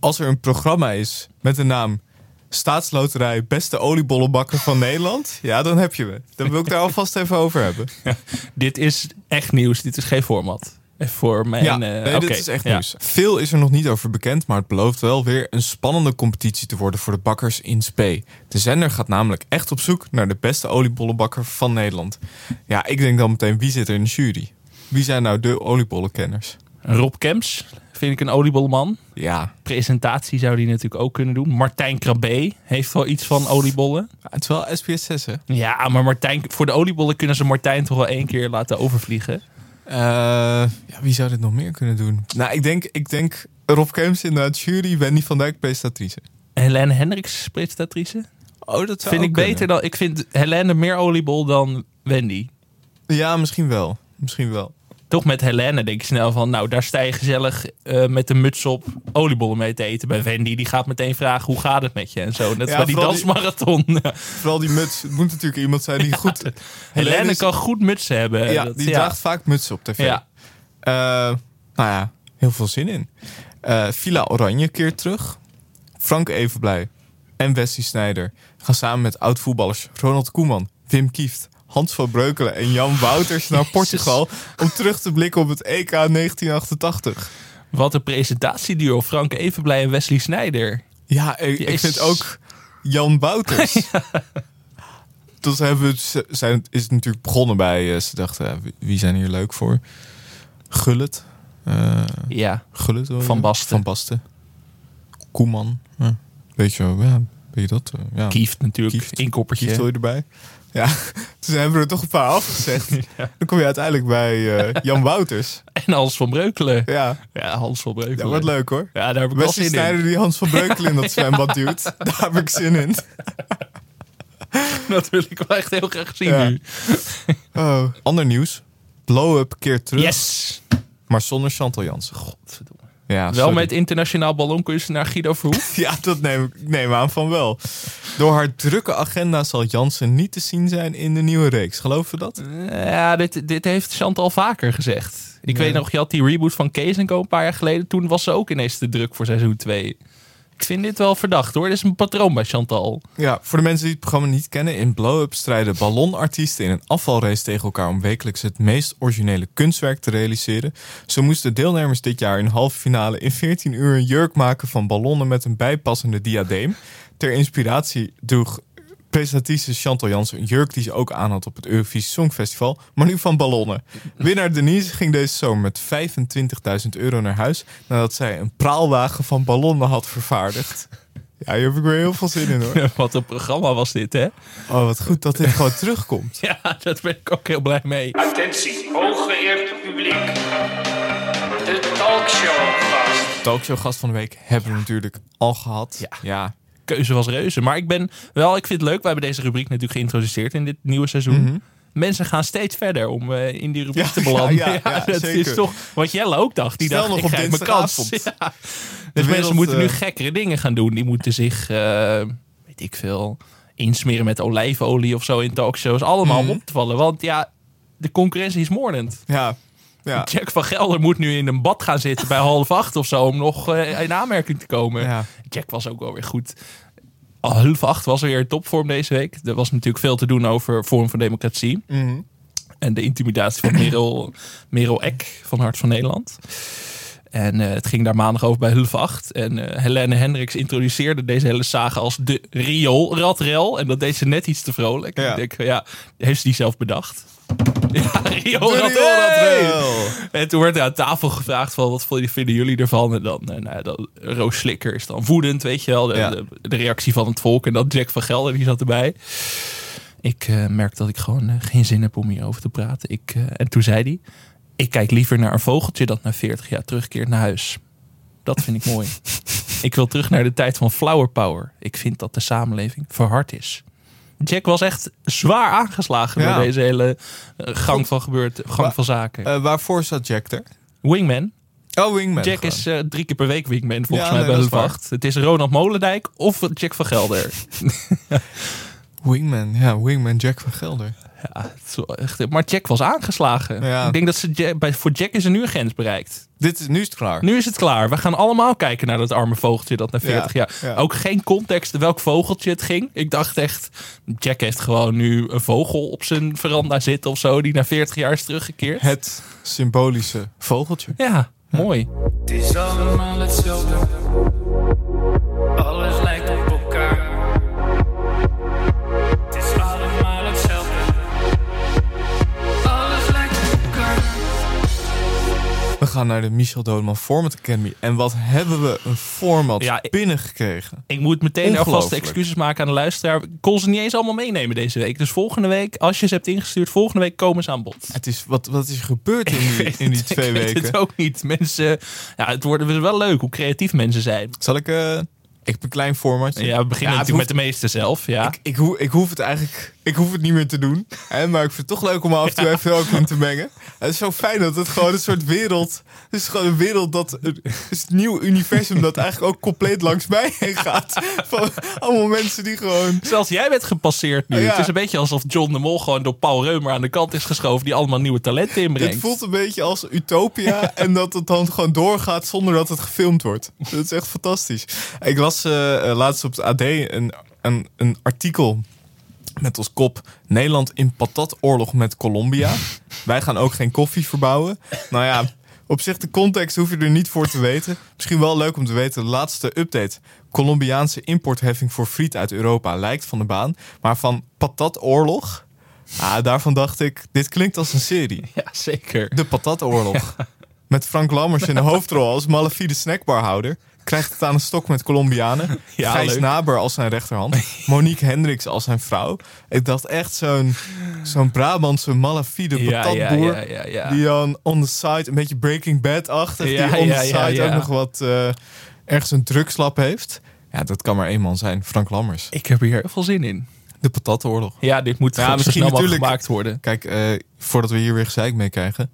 als er een programma is met de naam Staatsloterij Beste Oliebollenbakker van Nederland, ja, dan heb je me. Dan wil ik daar alvast even over hebben. Dit is echt nieuws. Dit is geen format. Voor mijn... Ja, eh, nee, oké. dit is echt Ja. nieuws. Veel is er nog niet over bekend, maar het belooft wel weer een spannende competitie te worden voor de bakkers in Spee. De zender gaat namelijk echt op zoek naar de beste oliebollenbakker van Nederland. Ja, ik denk dan meteen, wie zit er in de jury? Wie zijn nou de oliebollenkenners? Rob Kemps vind ik een oliebollenman. Ja, Presentatie zou die natuurlijk ook kunnen doen. Martijn Krabbe heeft wel iets van oliebollen. het is wel SBS 6, hè? Ja, maar Martijn, voor de oliebollen kunnen ze Martijn toch wel één keer laten overvliegen. Eh, ja, wie zou dit nog meer kunnen doen? Nou, ik denk, ik denk Rob Kemps in de jury, Wendy van Dijk presentatrice. Helene Hendricks presentatrice. Oh, dat zou Vind ik beter kunnen. dan. Ik vind Helene meer oliebol dan Wendy. Ja, misschien wel. Misschien wel. Toch met Helene denk ik snel van, nou, daar sta je gezellig eh, met de muts op oliebollen mee te eten. Bij Wendy, die gaat meteen vragen, hoe gaat het met je? En zo. Net Ja, bij die dansmarathon. Vooral die muts. Het moet natuurlijk iemand zijn die goed... Helene is- kan goed mutsen hebben. Ja, Dat- die draagt vaak mutsen op tv. Ja. Eh, nou ja, heel veel zin in. Eh, Villa Oranje keert terug. Frank Evenblij en Wesley Snijder gaan samen met oud-voetballers Ronald Koeman, Wim Kieft, Hans van Breukelen en Jan Wouters naar Portugal om terug te blikken op het EK 1988. Wat een presentatieduo. Frank Evenblij en Wesley Snijder. Ja, ik, vind ook Jan Wouters. Toen hebben we, zijn, is het natuurlijk begonnen bij, eh, ze dachten, ja, wie- zijn hier leuk voor? Gullit. Eh, Ja. Hoor je? Van Basten. Van Basten. Koeman. Ja. Weet je wel, ja, weet je dat? eh, ja. Kieft natuurlijk. Inkoppertje. Kieft hoor je erbij. Ja, toen hebben we er toch een paar afgezegd. Dan kom je uiteindelijk bij eh, Jan Wouters. En Hans van Breukelen. Ja, Ja, Hans van Breukelen. dat wordt leuk hoor. Ja, daar heb ik wel zin in. Die Hans van Breukelen in dat zwembad duwt. Daar heb ik zin in. Dat wil ik wel echt heel graag zien Ja. nu. Oh. Ander nieuws. Blow-up keert terug, Yes! maar zonder Chantal Jansen. Godverdomme. Ja, Wel sorry. met internationaal ballonkunstenaar Guido Verhoef. Ja, dat neem ik neem aan van wel. Door haar drukke agenda zal Jansen niet te zien zijn in de nieuwe reeks. Geloven we dat? Ja, dit, dit heeft Chantal vaker gezegd. Ik Ja. weet nog, je had die reboot van Kees en Co. een paar jaar geleden. Toen was ze ook ineens te druk voor seizoen 2. Ik vind dit wel verdacht hoor. Dit is een patroon bij Chantal. Ja, voor de mensen die het programma niet kennen. In Blow-up strijden ballonartiesten in een afvalrace tegen elkaar... om wekelijks het meest originele kunstwerk te realiseren. Zo moesten deelnemers dit jaar in halve finale... in 14 uur een jurk maken van ballonnen met een bijpassende diadeem. Ter inspiratie droeg presentatrice Chantal Jansen een jurk die ze ook aan had op het Eurovisie Songfestival, maar nu van ballonnen. Winnaar Denise ging deze zomer met 25.000 euro naar huis nadat zij een praalwagen van ballonnen had vervaardigd. Ja, hier heb ik weer heel veel zin in hoor. Wat een programma was dit, hè? Oh, wat goed dat dit gewoon terugkomt. Ja, daar ben ik ook heel blij mee. Attentie, hooggeëerd publiek. De talkshow gast. Talkshow-gast van de week hebben we natuurlijk al gehad. Ja. ja. Keuze was reuze. Maar ik ben wel, ik vind het leuk. We hebben deze rubriek natuurlijk geïntroduceerd in dit nieuwe seizoen. Mensen gaan steeds verder om eh, in die rubriek Ja, te belanden. ja, dat zeker. is toch wat Jelle ook dacht. Die Stel dacht, nog ik op mijn kans. Dus wereld, mensen moeten nu eh, gekkere dingen gaan doen. Die moeten zich, eh, weet ik veel, insmeren met olijfolie of zo in talkshows. Allemaal om op te vallen. Want ja, de concurrentie is moordend. Ja. Ja. Jack van Gelder moet nu in een bad gaan zitten bij half acht of zo om nog eh, in aanmerking te komen. Ja. Jack was ook wel weer goed. Al half acht was weer topvorm deze week. Er was natuurlijk veel te doen over vorm van democratie. Mhm. En de intimidatie van Merel, Merel Eck van Hart van Nederland. En eh, het ging daar maandag over bij Hulf 8. En eh Helene Hendricks introduceerde deze hele saga als de rioolradrel. En dat deed ze net iets te vrolijk. Ja. Ik denk, ja, heeft ze die zelf bedacht? Ja, rioolradrel. rioolradrel. En toen werd er aan tafel gevraagd van wat vinden jullie ervan? En dan, eh, nou, dan Roos Slikker is dan woedend, weet je wel. De, Ja. de, de reactie van het volk. En dan Jack van Gelder, die zat erbij. Ik eh, merk dat ik gewoon eh, geen zin heb om hierover te praten. Ik, en toen zei hij, ik kijk liever naar een vogeltje dat na 40 jaar terugkeert naar huis. Dat vind ik mooi. ik wil terug naar de tijd van flower power. Ik vind dat de samenleving verhard is. Jack was echt zwaar aangeslagen Ja. door deze hele eh, gang van gebeurd, gang van zaken. Eh, waarvoor staat Jack er? Wingman. Oh, Wingman. Jack gewoon. is eh, drie keer per week wingman volgens Ja, mij nee, bij 8. Het is Ronald Molendijk of Jack van Gelder. Wingman, ja, Wingman Jack van Gelder. Ja, echt, maar Jack was aangeslagen. Ja. Ik denk dat ze Jack- bij, voor Jack is er nu een grens bereikt. Dit is, nu is het klaar. Nu is het klaar. We gaan allemaal kijken naar dat arme vogeltje dat na 40 Ja, jaar. ja. Ook geen context welk vogeltje het ging. Ik dacht echt, Jack heeft gewoon nu een vogel op zijn veranda zitten of zo, die na 40 jaar is teruggekeerd. Het symbolische vogeltje. Ja, mooi. Het is allemaal hetzelfde. Gaan naar de Michel Dodeman Format Academy. En wat hebben we een format Ja, binnengekregen. Ik moet meteen alvast excuses maken aan de luisteraar. Ik kon ze niet eens allemaal meenemen deze week. Dus volgende week, als je ze hebt ingestuurd, volgende week komen ze aan bod. Het is, wat, wat is er gebeurd in die, in die twee ik weet weken? het ook niet. Mensen, ja, het wordt wel leuk hoe creatief mensen zijn. Zal ik... eh, ik heb een klein formatje. Ja, we beginnen het natuurlijk met de meeste zelf. Ja. Ik, ik, hoef, ik hoef het eigenlijk ik hoef het niet meer te doen. Hè, maar ik vind het toch leuk om af en toe even ook in te mengen. Het is zo fijn dat het gewoon een soort wereld... Het is gewoon een wereld dat... Het is een nieuw universum dat eigenlijk ook compleet langs mij heen gaat. Van allemaal mensen die gewoon... Zelfs jij bent gepasseerd nu. Ja. Het is een beetje alsof John de Mol gewoon door Paul Reumer aan de kant is geschoven. Die allemaal nieuwe talenten inbrengt. Het voelt een beetje als Utopia en dat het dan gewoon doorgaat zonder dat het gefilmd wordt. Dat is echt fantastisch. Ik las eh, eh, laatst op het AD een, een, een artikel met als kop Nederland in patatoorlog met Colombia. Wij gaan ook geen koffie verbouwen. Nou ja, op zich de context hoef je er niet voor te weten. Misschien wel leuk om te weten, de laatste update. Colombiaanse importheffing voor friet uit Europa lijkt van de baan. Maar van patatoorlog, ah, daarvan dacht ik, dit klinkt als een serie. Ja, zeker. De Patatoorlog. Met Frank Lammers in de hoofdrol als malafide snackbarhouder. Krijgt het aan een stok met Colombianen. Ja, Gijs leuk. Naber als zijn rechterhand. Monique Hendricks als zijn vrouw. Ik dacht echt zo'n zo'n Brabantse malafide patatboer. ja, ja, ja. Die dan on the side, een beetje Breaking Bad-achtig. Ja, die on ja, the side ja. ook nog wat eh, ergens een drugslab heeft. Ja, dat kan maar één man zijn. Frank Lammers. Ik heb hier heel veel zin in. De patattenoorlog. Ja, dit moet Ja, misschien natuurlijk- gemaakt worden. Kijk, eh, voordat we hier weer gezeik mee krijgen.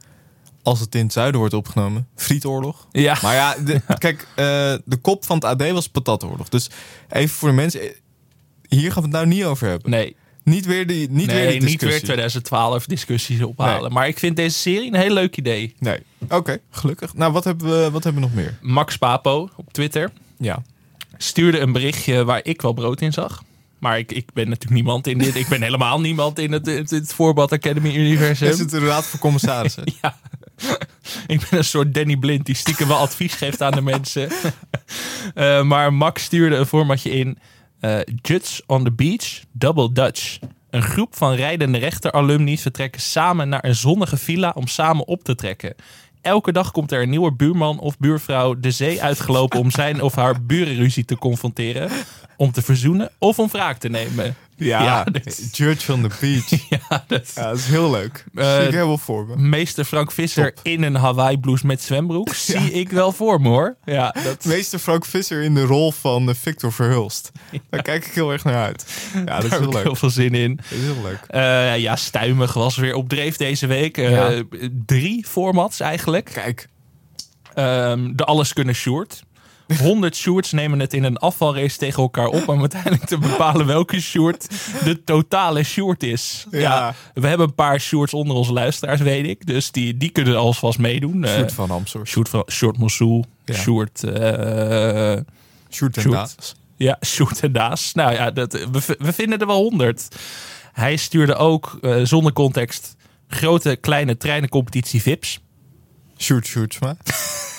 Als het in het zuiden wordt opgenomen, frietoorlog. Ja. Maar ja, de, kijk, eh, de kop van het AD was patatoorlog. Dus even voor de mensen, hier gaan we het nou niet over hebben. Nee, Niet weer die, niet nee weer die niet discussie. weer 2012 discussies ophalen. Nee. Maar ik vind deze serie een heel leuk idee. Nee. Oké, gelukkig. Nou, wat hebben, we, wat hebben we nog meer? Max Papo op Twitter Ja. stuurde een berichtje waar ik wel brood in zag. Maar ik, ik ben natuurlijk niemand in dit. Ik ben helemaal niemand in het, het, het Voorbad Academy universum. Is het de raad voor commissarissen? Ja. Ik ben een soort Danny Blind die stiekem wel advies geeft aan de mensen. Eh, maar Max stuurde een formatje in. eh Juts on the Beach, Double Dutch. Een groep van rijdende rechter-alumni vertrekken samen naar een zonnige villa om samen op te trekken. Elke dag komt er een nieuwe buurman of buurvrouw de zee uitgelopen om zijn of haar burenruzie te confronteren, om te verzoenen of om wraak te nemen. Ja, dit- Judge on the Beach. ja, dat Ja, dat is heel leuk. Eh, zie ik helemaal voor me. Meester Frank Visser Top. in een Hawaii blouse met zwembroek. Zie ik wel voor me hoor. Ja, dat, Meester Frank Visser in de rol van eh, Victor Verhulst. Daar kijk ik heel erg naar uit. Ja, dat is heel ik leuk. heel veel zin in. Dat is heel leuk. Eh, ja, Stuimig was weer op dreef deze week. Ja. Drie formats eigenlijk. Kijk, Ehm, de Alles Kunnen Short. 100 shorts nemen het in een afvalrace tegen elkaar op om uiteindelijk te bepalen welke short de totale short is. Ja. we hebben een paar shorts onder onze luisteraars, weet ik. Dus die, die kunnen alvast meedoen. Eh, Sjoerd van Amsor. short van Short Mosul, Ja. short eh, Sjoerd en Sjoerd. Daas. Ja, Sjoerd en Daas. Nou ja, dat, we, vinden er wel honderd. Hij stuurde ook, eh, zonder context, grote kleine treinencompetitie VIPs. Sjoerd Sjoerdsma.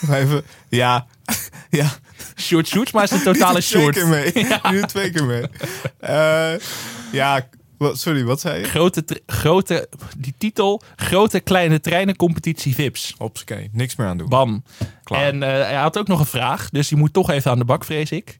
Even, ja, ja. Sjoerd Sjoerds, maar is een totale Die doet twee keer mee. Die doet twee keer mee. Eh, ja, sorry, wat zei je? Grote, grote, die titel, grote kleine treinencompetitie VIPs. Oké, niks meer aan doen. Bam. Klaar. En eh, hij had ook nog een vraag, dus die moet toch even aan de bak, vrees ik.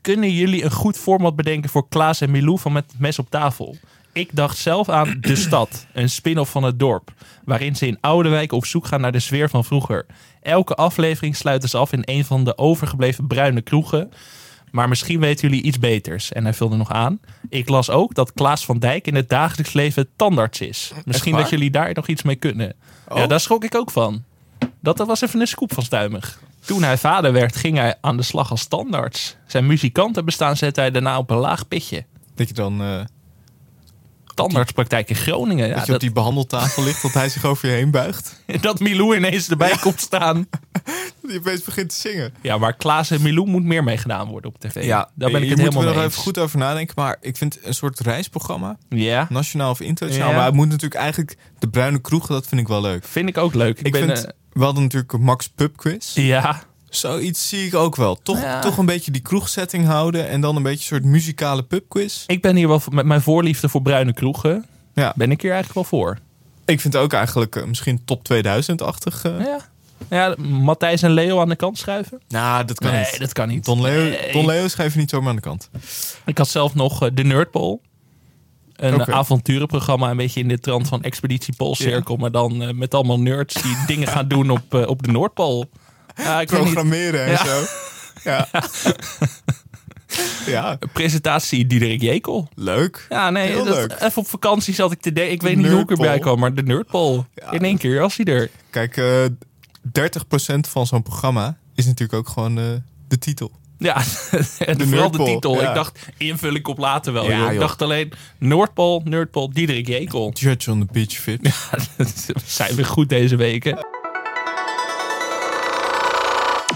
Kunnen jullie een goed format bedenken voor Klaas en Milou van Met Mes op tafel? Ik dacht zelf aan De Stad, een spin-off van het dorp. Waarin ze in Oudenwijk op zoek gaan naar de sfeer van vroeger. Elke aflevering sluiten ze af in een van de overgebleven bruine kroegen. Maar misschien weten jullie iets beters. En hij vulde nog aan. Ik las ook dat Klaas van Dijk in het dagelijks leven tandarts is. Misschien dat jullie daar nog iets mee kunnen. Ja, Oh. daar schrok ik ook van. Dat was even een scoop van Stuimig. Toen hij vader werd, ging hij aan de slag als tandarts. Zijn muzikantenbestaan zette hij daarna op een laag pitje. Dat je dan eh, Tandartspraktijk in Groningen. Ja, dat je dat, op die behandeltafel ligt, dat hij zich over je heen buigt. dat Milou ineens erbij komt staan. Dat je opeens begint te zingen. Ja, maar Klaas en Milou moet meer mee gedaan worden op tv. daar ben ik het helemaal mee nog eens. even goed over nadenken. Maar ik vind een soort reisprogramma, Ja, nationaal of internationaal. Ja. Maar het moet natuurlijk eigenlijk de bruine kroegen, dat vind ik wel leuk. vind ik ook leuk. Ik, Ik, ben, vind, eh, we hadden natuurlijk Max Pub Quiz. ja, Zoiets zie ik ook wel. Toch, Ja. toch een beetje die kroegsetting houden en dan een beetje een soort muzikale pubquiz. ik ben hier wel met mijn voorliefde voor bruine kroegen. Ja, Ben ik hier eigenlijk wel voor. ik vind het ook eigenlijk eh, misschien top 2000-achtig. eh. Ja. Ja, Matthijs en Leo aan de kant schuiven? Nou, dat kan nee, niet. dat kan niet. Don Leo, Nee. Don Leo je niet zomaar aan de kant. Ik had zelf nog eh, de Nerdpool. Een Oké. avonturenprogramma, een beetje in de trant van Expeditie Poolcirkel. Maar dan met allemaal nerds die dingen gaan doen op, op de Noordpool. Ja, ik. Programmeren en Ja. zo. Ja. ja, Presentatie Diederik Jekel. leuk. Ja, nee, Heel dat- leuk. even op vakantie zat ik te denken. Ik weet niet hoe ik erbij kwam, maar de Nerdpool. Ja. In één keer was hij er. Kijk, eh 30% van zo'n programma is natuurlijk ook gewoon eh, de titel. Ja, en De vooral de titel. ja. Ik dacht, invul ik op later wel. Ja. Ik dacht alleen, Noordpool, Nerdpool, Diederik Jekel. Judge on the Beach Fit. We zijn weer goed deze weken.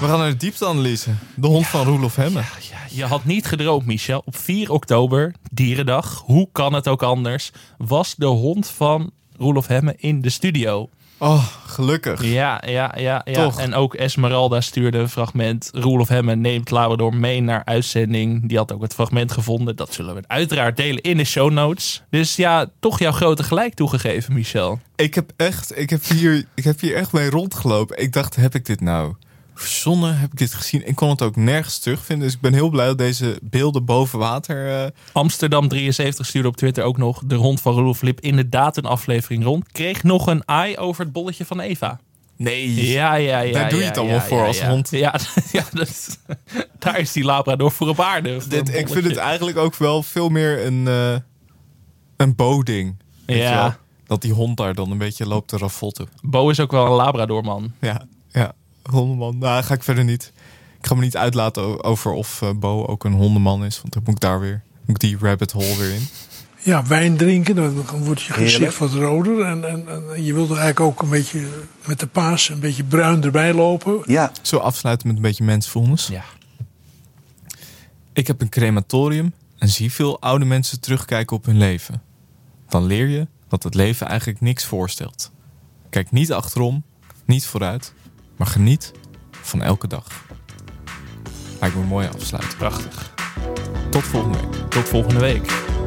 We gaan naar de diepteanalyse. De hond van Roelof Hemme. Ja, je had niet gedroomd, Michel. Op 4 oktober, Dierendag, hoe kan het ook anders, was de hond van Roelof Hemme in de studio. Oh, gelukkig. Ja, ja, ja. ja. Toch? En ook Esmeralda stuurde een fragment. Roelof Hemme neemt Labrador mee naar uitzending. Die had ook het fragment gevonden. Dat zullen we uiteraard delen in de show notes. Dus ja, toch jouw grote gelijk toegegeven, Michel. Ik heb echt, ik heb hier, ik heb hier echt mee rondgelopen. Ik dacht, heb ik dit nou verzonnen heb ik dit gezien. Ik kon het ook nergens terugvinden. Dus ik ben heel blij dat deze beelden boven water... eh, Amsterdam 73 stuurde op Twitter ook nog... de hond van Roelof Lip inderdaad een aflevering rond. Kreeg nog een eye over het bolletje van Eva. nee, Ja, ja, ja. Daar doe je het allemaal ja, voor ja, als hond. Ja, ja daar is die Labrador voor op aarde. voor dit, een ik vind het eigenlijk ook wel veel meer een, eh een Bo-ding. Ja. Dat die hond daar dan een beetje loopt te raffotten. Bo is ook wel een Labrador, man. Ja, ja. Hondenman. Nou, ga ik verder niet. Ik ga me niet uitlaten over of eh, Bo ook een hondenman is. Want dan moet ik daar weer moet ik die rabbit hole weer in. Ja, wijn drinken, dan wordt je gezicht Heerlijk. wat roder. En, en, en je wilt er eigenlijk ook een beetje met de paas een beetje bruin erbij lopen. Ja, Zo afsluiten met een beetje mensvoelens. Ja. Ik heb een crematorium en zie veel oude mensen terugkijken op hun leven. Dan leer je dat het leven eigenlijk niks voorstelt. Kijk niet achterom, niet vooruit, maar geniet van elke dag. Lijkt me een mooie afsluiting. Prachtig. Tot volgende week. Tot volgende week.